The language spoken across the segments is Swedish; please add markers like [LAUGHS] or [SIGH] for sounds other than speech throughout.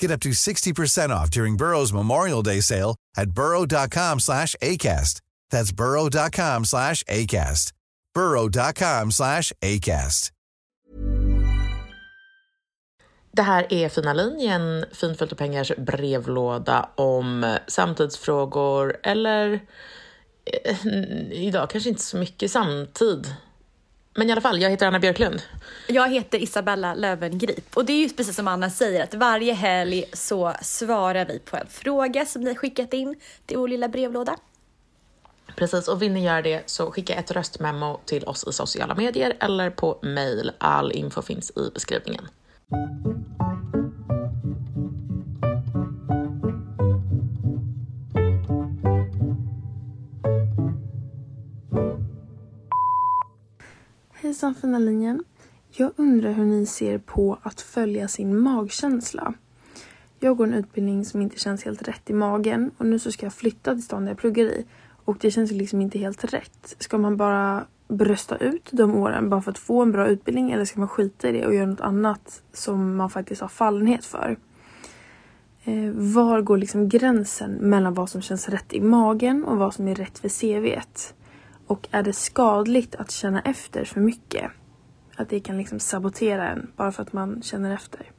Get up to 60% off during Burrow's Memorial Day sale at burrow.com slash ACAST. That's burrow.com slash ACAST. burrow.com slash ACAST. Det här är Fina linjen, Finfullt och pengars brevlåda om samtidsfrågor eller eh, idag kanske inte så mycket samtid. Men i alla fall, jag heter Anna Björklund. Jag heter Isabella Lövengrip och det är ju precis som Anna säger att varje helg så svarar vi på en fråga som ni skickat in till vår lilla brevlåda. Precis, och vill ni göra det så skicka ett röstmemo till oss i sociala medier eller på mail. All info finns i beskrivningen. Hejsan fina linjen. Jag undrar hur ni ser på att följa sin magkänsla. Jag går en utbildning som inte känns helt rätt i magen och nu så ska jag flytta till stan där jag pluggar i och det känns liksom inte helt rätt. Ska man bara brösta ut de åren bara för att få en bra utbildning eller ska man skita i det och göra något annat som man faktiskt har fallenhet för? Eh, var går liksom gränsen mellan vad som känns rätt i magen och vad som är rätt för CVet? Och är det skadligt att känna efter för mycket? Att det kan liksom sabotera en bara för att man känner efter?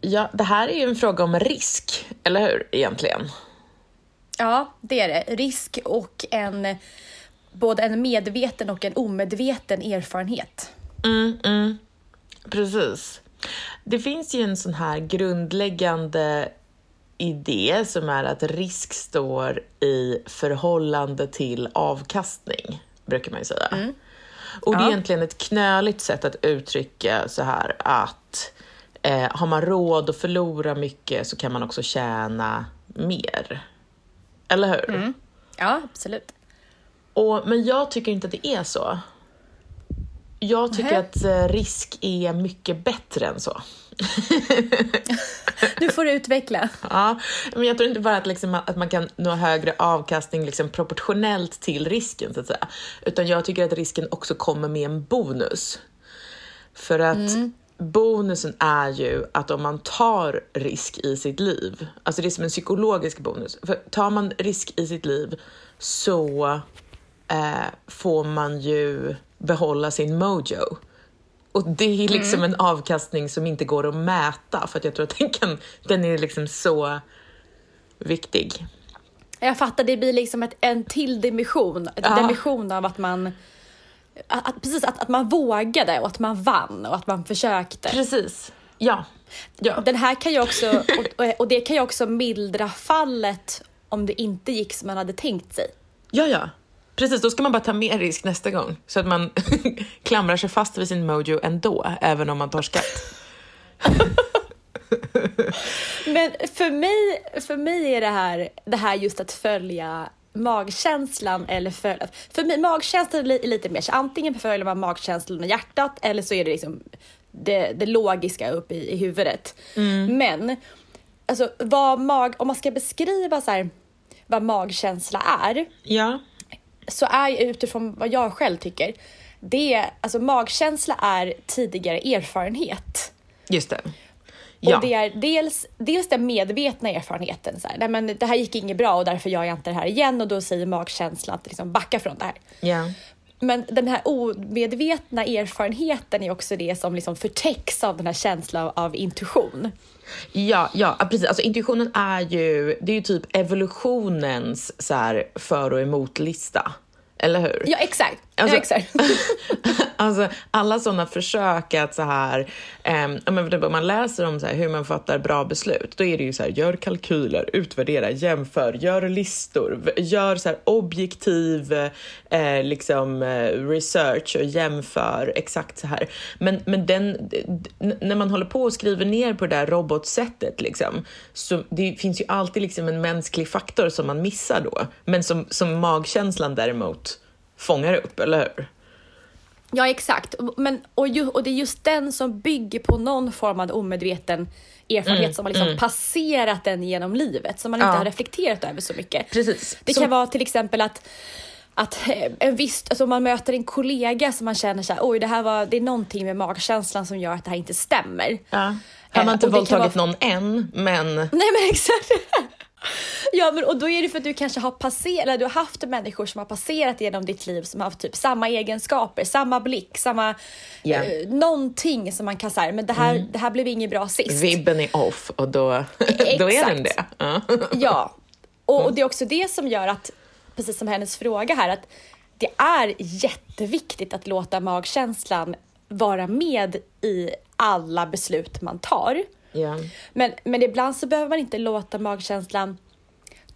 Ja, det här är ju en fråga om risk, eller hur egentligen? Ja, det är det. Risk och en både en medveten och en omedveten erfarenhet. Mm, mm. Precis. Det finns ju en sån här grundläggande idé som är att risk står i förhållande till avkastning, brukar man ju säga. Mm. Och det är ja. egentligen ett knöligt sätt att uttrycka så här att eh, har man råd att förlora mycket så kan man också tjäna mer. Eller hur? Mm. Ja, absolut. Och, men jag tycker inte att det är så. Jag tycker Nä. att eh, risk är mycket bättre än så. [LAUGHS] nu får du utveckla. Ja, men jag tror inte bara att, liksom, att man kan nå högre avkastning liksom, proportionellt till risken, så att säga. Utan jag tycker att risken också kommer med en bonus. För att mm. bonusen är ju att om man tar risk i sitt liv, alltså det är som en psykologisk bonus. För tar man risk i sitt liv så eh, får man ju behålla sin mojo. Och det är liksom mm. en avkastning som inte går att mäta för att jag tror att den, kan, den är liksom så viktig. Jag fattar, det blir liksom ett, en till dimension, ja. dimension av att man att, att, precis, att, att man vågade och att man vann och att man försökte. Precis, ja. ja. Den här kan ju också, och, och det kan ju också mildra fallet om det inte gick som man hade tänkt sig. Ja, ja. Precis, då ska man bara ta mer risk nästa gång så att man [LAUGHS] klamrar sig fast vid sin mojo ändå, även om man tar skatt. Men för mig, för mig är det här, det här just att följa magkänslan eller följa... För mig, magkänslan är lite mer så antingen följer man magkänslan och hjärtat eller så är det liksom det, det logiska upp i, i huvudet. Mm. Men alltså, vad mag, om man ska beskriva så här, vad magkänsla är ja så är utifrån vad jag själv tycker, det, alltså magkänsla är tidigare erfarenhet. Just det. Ja. Och det är dels, dels den medvetna erfarenheten. Så här, nej men det här gick inget bra och därför gör jag inte det här igen och då säger magkänslan att liksom backa från det här. Ja. Men den här omedvetna erfarenheten är också det som liksom förtäcks av den här känslan av, intuition. Ja, ja, precis. Alltså intuitionen är ju, det är ju typ evolutionens så här, för och emot-lista. Eller hur? Ja, exakt. Alltså, ja, exakt. [LAUGHS] alltså, alla sådana försök att så här, um, om man läser om så här, hur man fattar bra beslut, då är det ju så här, gör kalkyler, utvärdera, jämför, gör listor, gör så objektiv eh, liksom, eh, research och jämför exakt så här. Men, men den, när man håller på och skriver ner på det där robotsättet, liksom, så det finns ju alltid liksom en mänsklig faktor som man missar då, men som, som magkänslan däremot fångar upp, eller hur? Ja, exakt. Men, och, ju, och det är just den som bygger på någon form av omedveten erfarenhet Mm, som har liksom mm. passerat den genom livet, som man inte Ja. har reflekterat över så mycket. Precis. Det Som- kan vara till exempel att att eh, en viss, alltså om man möter en kollega som man känner så här, oj det här var, det är någonting med magkänslan som gör att det här inte stämmer. Ja. Har Eh, man inte och det kan våldtagit vara- någon än, men... Nej men [LAUGHS] exakt. [LAUGHS] Ja men och då är det för att du kanske har passerat, eller du har haft människor som har passerat genom ditt liv som har haft typ samma egenskaper, samma blick, samma Ja. eh, någonting som man kan säga, men det här, det här blev inget bra sist. Vibben är off och då, [LAUGHS] då är den det. Ja. [LAUGHS] Ja, och, och det är också det som gör att, precis som hennes fråga här, att det är jätteviktigt att låta magkänslan vara med i alla beslut man tar. Ja. Men, men ibland så behöver man inte låta magkänslan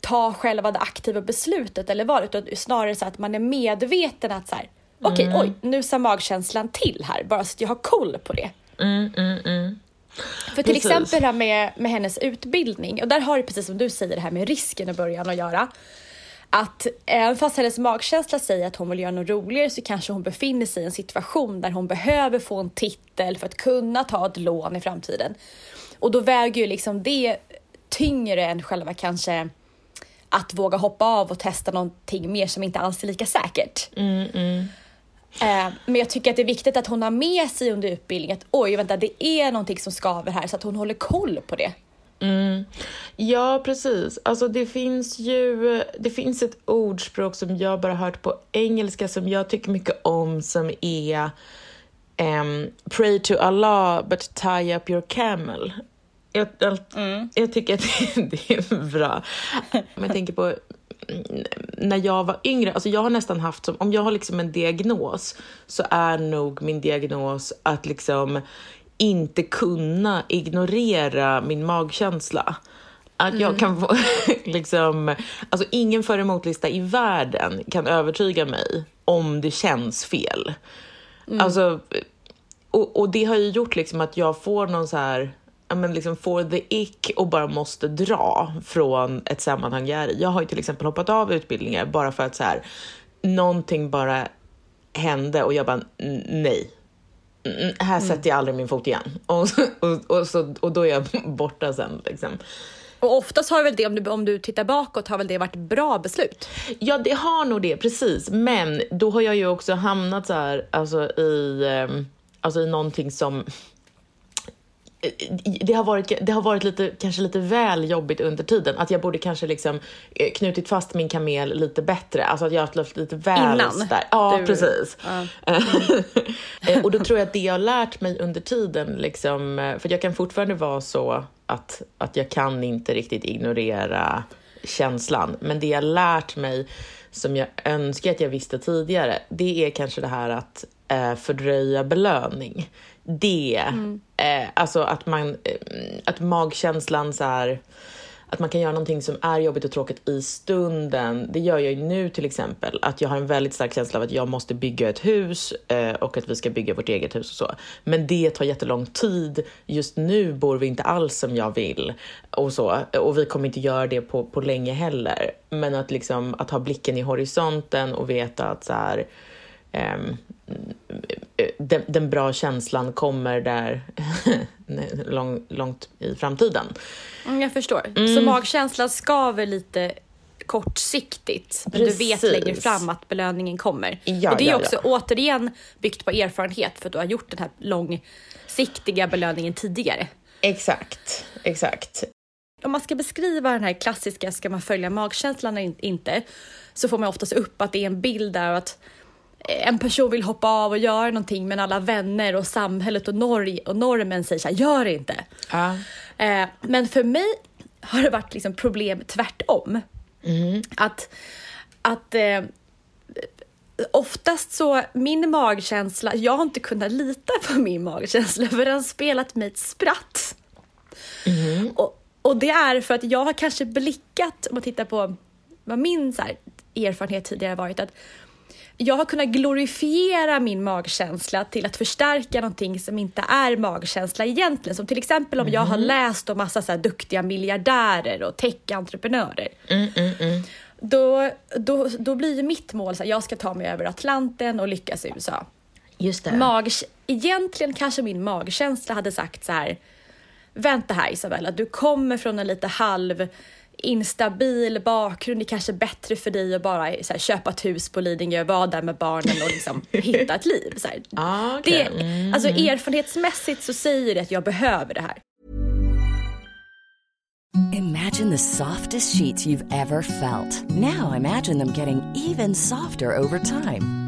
ta själva det aktiva beslutet eller vad, utan snarare så att man är medveten att så här, okej, Mm. oj, nu sa magkänslan till här, bara så att jag har koll på det. Mm, mm, mm. För till Precis. exempel det här med, med hennes utbildning, och där har det precis som du säger det här med risken i början att göra. Att även fast hennes magkänsla säger att hon vill göra något roligare så kanske hon befinner sig i en situation där hon behöver få en titel för att kunna ta ett lån i framtiden. Och då väger ju liksom det tyngre än själva kanske att våga hoppa av och testa någonting mer som inte alls är lika säkert. Eh, Men jag tycker att det är viktigt att hon har med sig under utbildningen att oj, vänta, det är någonting som skaver här så att hon håller koll på det. Mm. Ja, precis. Alltså det finns ju det finns ett ordspråk som jag bara hört på engelska som jag tycker mycket om som är ehm, Pray to Allah but tie up your camel. Jag, jag, jag tycker att [LAUGHS] det är bra. Men jag tänker på mm, när jag var yngre, alltså jag har nästan haft som, om jag har liksom en diagnos så är nog min diagnos att liksom inte kunna ignorera min magkänsla. Att jag kan få, [LAUGHS] liksom, alltså ingen för emotlista i världen kan övertyga mig om det känns fel. Alltså, och, och det har ju gjort liksom att jag får någon så här, men liksom får the ick och bara måste dra från ett sammanhang jag är i. Jag har ju till exempel hoppat av utbildningar bara för att så här, någonting bara hände och jag bara "N- nej. Mm, här sätter jag aldrig min fot igen. [LAUGHS] Och, och, och, så, och då är jag [LAUGHS] borta sen. Liksom. Och oftast har väl det, om du, om du tittar bakåt, har väl det varit bra beslut? Ja, det har nog det, precis. Men då har jag ju också hamnat så här, alltså i, ehm, alltså i någonting som... Det har, varit, det har varit lite, kanske lite väl jobbigt under tiden. Att jag borde kanske liksom eh, knutit fast min kamel lite bättre. Alltså att jag har haft lite väl Innan där. Ja, du- precis. [LAUGHS] Eh, och då tror jag att det jag har lärt mig under tiden, liksom, eh, för jag kan fortfarande vara så att, att jag kan inte riktigt ignorera känslan. Men det jag har lärt mig som jag önskar att jag visste tidigare, det är kanske det här att eh, fördröja belöning. Det, eh, alltså att man, eh, att magkänslan så här, att man kan göra någonting som är jobbigt och tråkigt i stunden. Det gör jag ju nu till exempel. Att jag har en väldigt stark känsla av att jag måste bygga ett hus eh, och att vi ska bygga vårt eget hus och så. Men det tar jättelång tid. Just nu bor vi inte alls som jag vill och så. Och vi kommer inte göra det på, på länge heller. Men att liksom att ha blicken i horisonten och veta att så här ehm, den, den bra känslan kommer där [LAUGHS] lång, långt i framtiden. Mm, jag förstår. Så magkänslan skaver lite kortsiktigt. Men du vet längre fram att belöningen kommer. Ja, och det är ja, också ja. återigen byggt på erfarenhet för att du har gjort den här långsiktiga belöningen tidigare. Exakt, exakt. Om man ska beskriva den här klassiska, ska man följa magkänslan eller inte, så får man oftast upp att det är en bild där att en person vill hoppa av och göra någonting men alla vänner och samhället och, norr och normen säger så här, gör det inte. Ja. Eh, men för mig har det varit liksom problem tvärtom. Att, att eh, oftast så, min magkänsla, jag har inte kunnat lita på min magkänsla för den har spelat mig ett spratt. Och, och det är för att jag har kanske blickat, om man tittar på vad min så här, erfarenhet tidigare varit, att jag har kunnat glorifiera min magkänsla till att förstärka någonting som inte är magkänsla egentligen. Som till exempel om jag har läst om massa så duktiga miljardärer och tech-entreprenörer. Då, då, då blir ju mitt mål att jag ska ta mig över Atlanten och lyckas i USA. Just det. Mag, egentligen kanske min magkänsla hade sagt så här. Vänta här Isabella, du kommer från en lite halv instabil bakgrund. Det är kanske bättre för dig att bara så här, köpa ett hus på Lidingö, vara där med barnen och liksom [LAUGHS] hitta ett liv. Så här. Ah, okej. det, alltså, erfarenhetsmässigt så säger det att jag behöver det här. Imagine the softest sheets you've ever felt. Now imagine them getting even softer over time.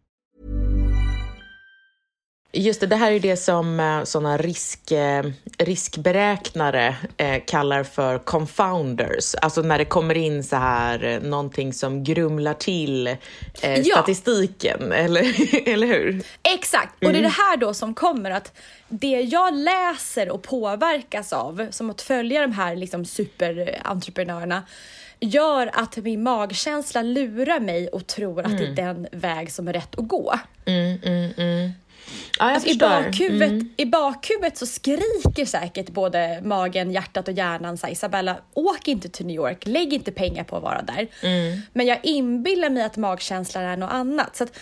Just det, det här är det som eh, såna risk, eh, riskberäknare eh, kallar för confounders. Alltså när det kommer in så här någonting som grumlar till Ja. statistiken, [LAUGHS] eller, eller hur? Exakt, och det är det här då som kommer att det jag läser och påverkas av, som att följa de här liksom superentreprenörerna, gör att min magkänsla lurar mig och tror att det är den väg som är rätt att gå. Ja, Alltså, i, bakhuvudet, Mm. I bakhuvudet så skriker säkert både magen, hjärtat och hjärnan så här, Isabella, åk inte till New York, lägg inte pengar på att vara där. Mm. Men jag inbillar mig att magkänslan är något annat. Så att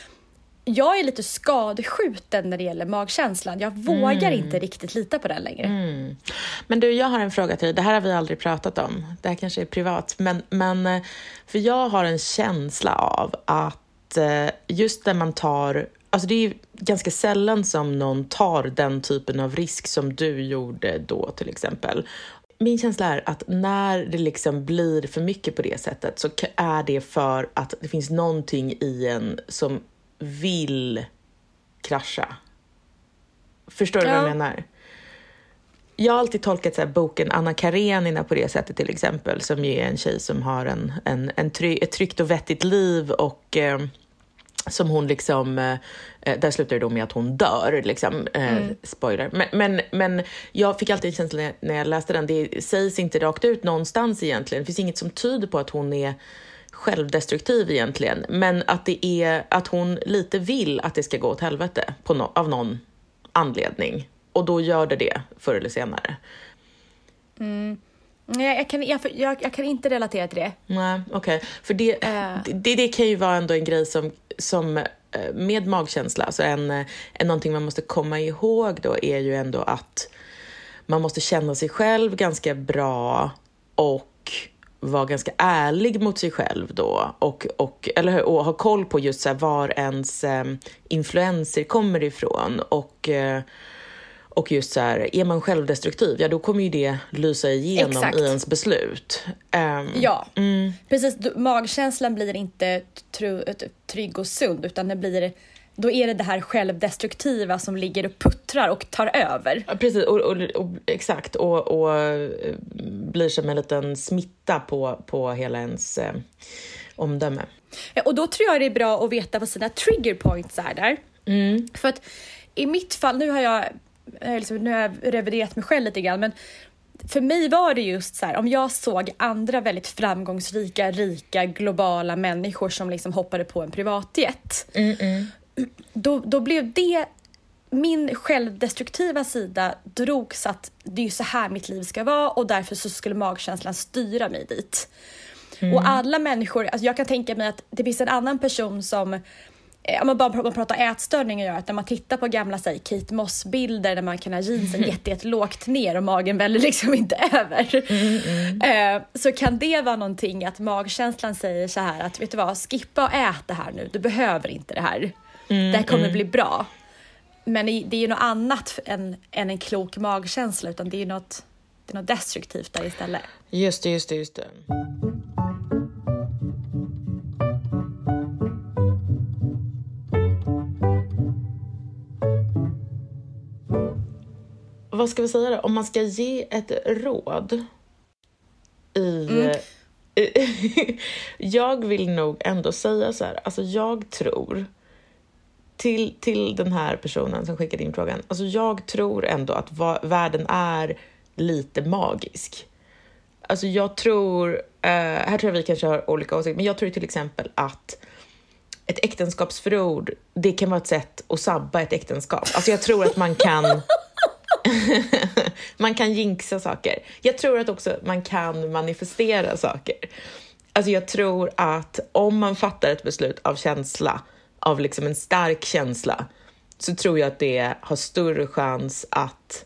jag är lite skadeskjuten när det gäller magkänslan. Jag vågar Mm. inte riktigt lita på den längre. Men du, jag har en fråga till dig. Det här har vi aldrig pratat om. Det här kanske är privat. Men, men eh, för jag har en känsla av att eh, just när man tar... Alltså det är ganska sällan som någon tar den typen av risk som du gjorde då till exempel. Min känsla är att när det liksom blir för mycket på det sättet så är det för att det finns någonting i en som vill krascha. Förstår du vad Ja. jag menar? Jag har alltid tolkat så här, boken Anna Karenina på det sättet till exempel, som ju är en tjej som har en, en, en try, ett tryggt och vettigt liv och eh, som hon liksom, eh, eh, där slutar det då med att hon dör, liksom, eh, spoiler. Men, men, men jag fick alltid en känsla när- jag läste den, det sägs inte rakt ut någonstans egentligen, det finns inget som tyder på att hon är självdestruktiv egentligen, men att det är att hon lite vill att det ska gå åt helvete på no- av någon anledning. Och då gör det det förr eller senare. Nej, jag kan, jag, jag, jag kan inte relatera till det. Nej, okej. För det, det, det kan ju vara ändå en grej som, som eh, med magkänsla, alltså en, eh, en, någonting man måste komma ihåg då är ju ändå att man måste känna sig själv ganska bra och vara ganska ärlig mot sig själv då. Och, och, eller, hur, och ha koll på just så var ens eh, influenser kommer ifrån. Och eh, och just så här, är man självdestruktiv, ja då kommer ju det lysa igenom Exakt. i ens beslut. Um, Ja, mm. precis. Magkänslan blir inte tru, trygg och sund utan det blir, då är det det här självdestruktiva som ligger och puttrar och tar över. Ja, precis, och, och, och, exakt. Och, och eh, blir som en liten smitta på, på hela ens eh, omdöme. Ja, Och då tror jag det är bra att veta vad sina trigger points är där. För att i mitt fall, nu har jag, liksom, nu har jag reviderat mig själv lite grann, men för mig var det just så här, om jag såg andra väldigt framgångsrika, rika, globala människor som liksom hoppade på en privatjet. Då, då blev det min självdestruktiva sida drogs att det är så här mitt liv ska vara och därför så skulle magkänslan styra mig dit. Och alla människor, alltså jag kan tänka mig att det finns en annan person som eh, om man bara pr- pratar ätstörningar gör att när man tittar på gamla säg, Kate Moss-bilder där man kan ha jeansen jätte, jättelågt ner och magen väller liksom inte [LAUGHS] över. Eh, så kan det vara någonting att magkänslan säger så här att vet du vad, skippa och ät det här nu, du behöver inte det här. det här kommer bli bra. Men det är ju något annat än, än en klok magkänsla utan det är ju något, det är något destruktivt där istället. Just det, just det, just det. Vad ska vi säga då? Om man ska ge ett råd i... [LAUGHS] jag vill nog ändå säga så här, alltså jag tror till, till den här personen som skickade in frågan, alltså jag tror ändå att va- världen är lite magisk. Alltså jag tror, eh, här tror jag vi kanske har olika åsikter, men jag tror till exempel att ett äktenskapsförord, det kan vara ett sätt att sabba ett äktenskap. Alltså jag tror att man kan [LAUGHS] [LAUGHS] man kan jinxa saker. Jag tror att också man kan manifestera saker. Alltså jag tror att om man fattar ett beslut av känsla, av liksom en stark känsla, så tror jag att det har större chans att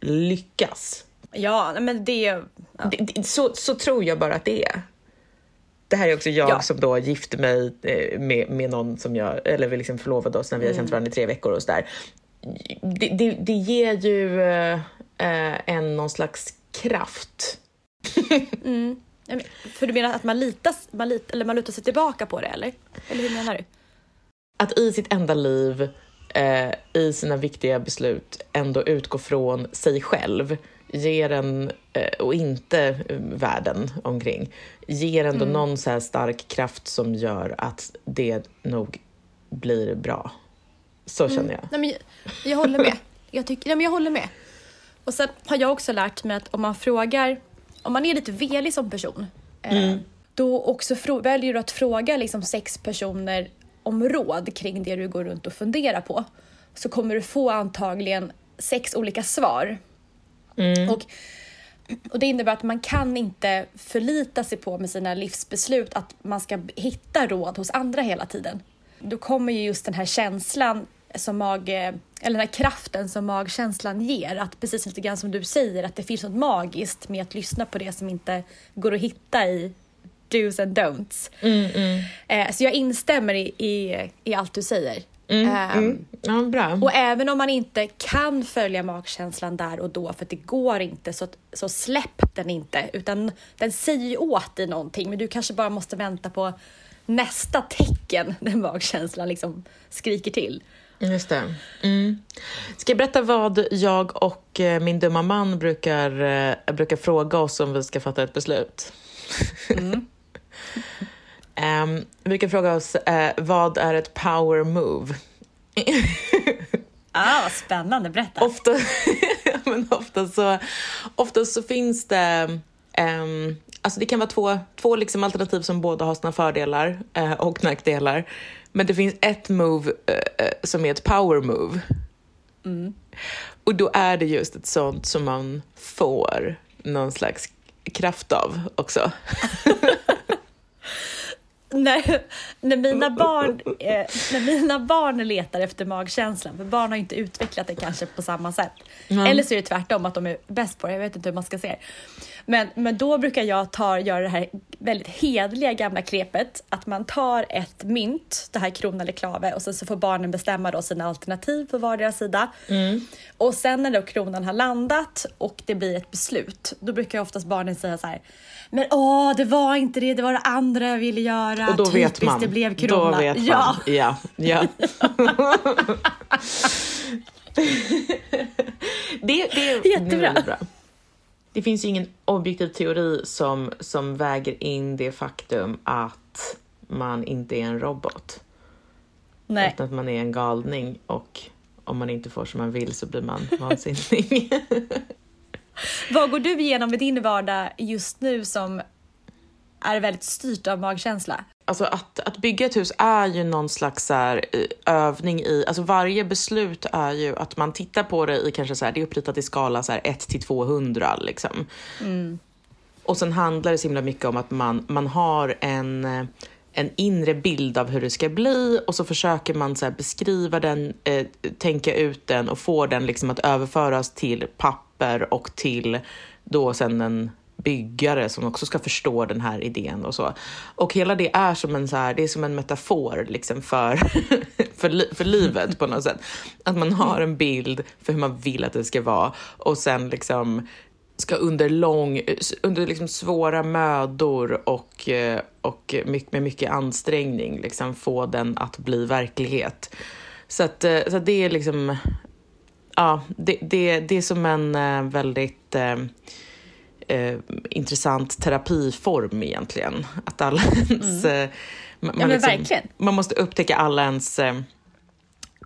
lyckas. Ja, men det... Ja. Det, det, så, så tror jag bara att det är. Det här är också jag Ja. som då gifte mig eh, med, med någon som jag, eller vi liksom förlovade oss när vi har känt varandra i tre veckor och sådär. Det, det, det ger ju eh, en någon slags kraft. [LAUGHS] Men- För du menar att man, litas, man, lit, eller man lutar sig tillbaka på det eller? Eller hur menar du? Att i sitt enda liv, eh, i sina viktiga beslut, ändå utgå från sig själv ger en, eh, och inte eh, världen omkring, ger ändå någon så här stark kraft som gör att det nog blir bra. Så känner jag. Nej, men jag, håller med. Jag, tycker, nej, men jag håller med. Och sen har jag också lärt mig att om man frågar, om man är lite velig som person, eh, då också väljer du att fråga liksom sex personer om råd kring det du går runt och funderar på, så kommer du få antagligen sex olika svar. Och, och det innebär att man kan inte förlita sig på med sina livsbeslut att man ska hitta råd hos andra hela tiden. Då kommer ju just den här känslan som mag, eller den här kraften som magkänslan ger. Att precis lite grann som du säger, att det finns något magiskt med att lyssna på det som inte går att hitta i do's and don'ts. Eh, så jag instämmer i, i, i allt du säger. Ehm, Ja, bra. och även om man inte kan följa magkänslan där och då, för att det går inte, så, så släpp den inte. Utan den säger ju åt dig någonting, men du kanske bara måste vänta på nästa tecken när magkänslan liksom skriker till. Just det. Mm. Ska jag berätta vad jag och eh, min dumma man brukar, eh, brukar fråga oss om vi ska fatta ett beslut? Em, [LAUGHS] vi brukar fråga oss, eh, vad är ett power move? Ah, vad spännande, berätta. ofta, [LAUGHS] men ofta, så, ofta så finns det... ehm, alltså det kan vara två, två liksom alternativ som båda har sina fördelar eh, och nackdelar. Men det finns ett move eh, eh, som är ett power move. Och då är det just ett sånt som man får någon slags kraft av också. [LAUGHS] när, när, mina barn, eh, när mina barn letar efter magkänslan, för barn har inte utvecklat det kanske på samma sätt. Mm. Eller så är det tvärtom, att de är bäst på det. Jag vet inte hur man ska se det. Men, men då brukar jag ta, göra det här väldigt hedliga gamla krepet, att man tar ett mynt, det här krona eller klave, och sen så får barnen bestämma då sina alternativ på vardera sida. Mm. Och sen när då kronan har landat och det blir ett beslut, då brukar oftast barnen säga så här, men åh, det var inte det, det var det andra jag ville göra. Och då Typiskt, vet man. det blev krona. Då vet man. Ja, ja. ja. [LAUGHS] [LAUGHS] det, det, Jättebra. Det bra. Det finns ju ingen objektiv teori som, som väger in det faktum att man inte är en robot. Nej. Utan att man är en galning och om man inte får som man vill så blir man [LAUGHS] vansinnig. Vad går du igenom i din vardag just nu som är väldigt styrt av magkänsla? Alltså att, att bygga ett hus är ju någon slags här, eh, övning i, alltså varje beslut är ju att man tittar på det i kanske så här, det är uppritat i skala så här 1 till 200 liksom. Mm. Och sen handlar det så himla mycket om att man, man har en, en inre bild av hur det ska bli och så försöker man så beskriva den, eh, tänka ut den och få den liksom att överföras till papper och till då sen en byggare som också ska förstå den här idén och så. Och hela det är som en, så här, det är som en metafor liksom för, [LAUGHS] för, li för livet på något sätt. Att man har en bild för hur man vill att det ska vara och sen liksom ska under lång, under liksom svåra mödor och, eh, och mycket, med mycket ansträngning liksom få den att bli verklighet. Så, att, eh, så att det är liksom, ja, det, det, det är som en eh, väldigt eh, eh, intressant terapiform egentligen. Att alla ens... Mm. Man, ja, liksom, man måste upptäcka alla ens eh,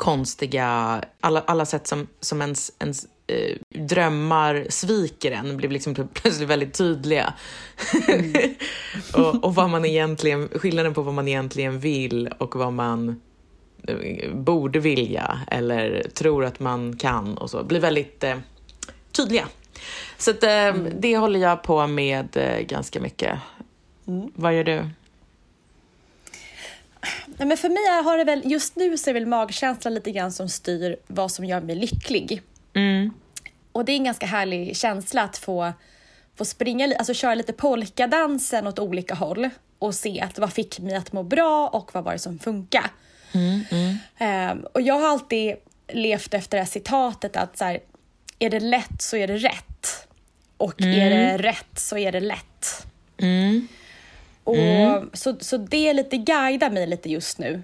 konstiga, alla, alla sätt som, som ens, ens eh, drömmar sviker en blir liksom plötsligt väldigt tydliga. Mm. [LAUGHS] och, och vad man egentligen, skillnaden på vad man egentligen vill och vad man eh, borde vilja eller tror att man kan och så, blir väldigt eh, tydliga. Så att, mm. det håller jag på med eh, ganska mycket. Mm. Vad gör du? Nej, men för mig har det väl, just nu så är väl magkänslan lite grann som styr vad som gör mig lycklig. Mm. Och det är en ganska härlig känsla att få, få springa, alltså köra lite polkadansen åt olika håll och se att vad fick mig att må bra och vad var det som funkade. Mm, mm. Um, och jag har alltid levt efter det här citatet att så här, är det lätt så är det rätt. Och mm. är det rätt så är det lätt. Mm. Och mm. Så, så det lite guidar mig lite just nu.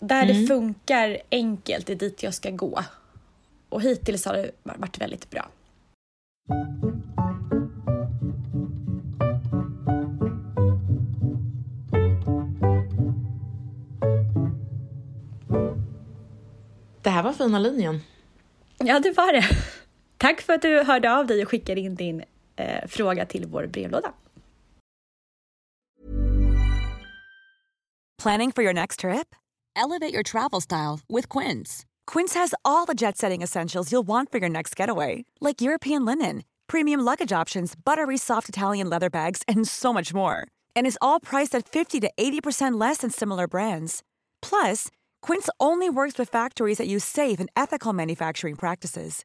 Där det mm. funkar enkelt är dit jag ska gå. Och hittills har det varit väldigt bra. Det här var fina linjen. Ja, det var det. Tack för att du hörde av dig och skickade in din eh, fråga till vår brevlåda. Planning for your next trip? Elevate your travel style with Quince. Quince has all the jet-setting essentials you'll want for your next getaway, like European linen, premium luggage options, buttery soft Italian leather bags, and so much more. And is all priced at 50 to 80% less than similar brands. Plus, Quince only works with factories that use safe and ethical manufacturing practices.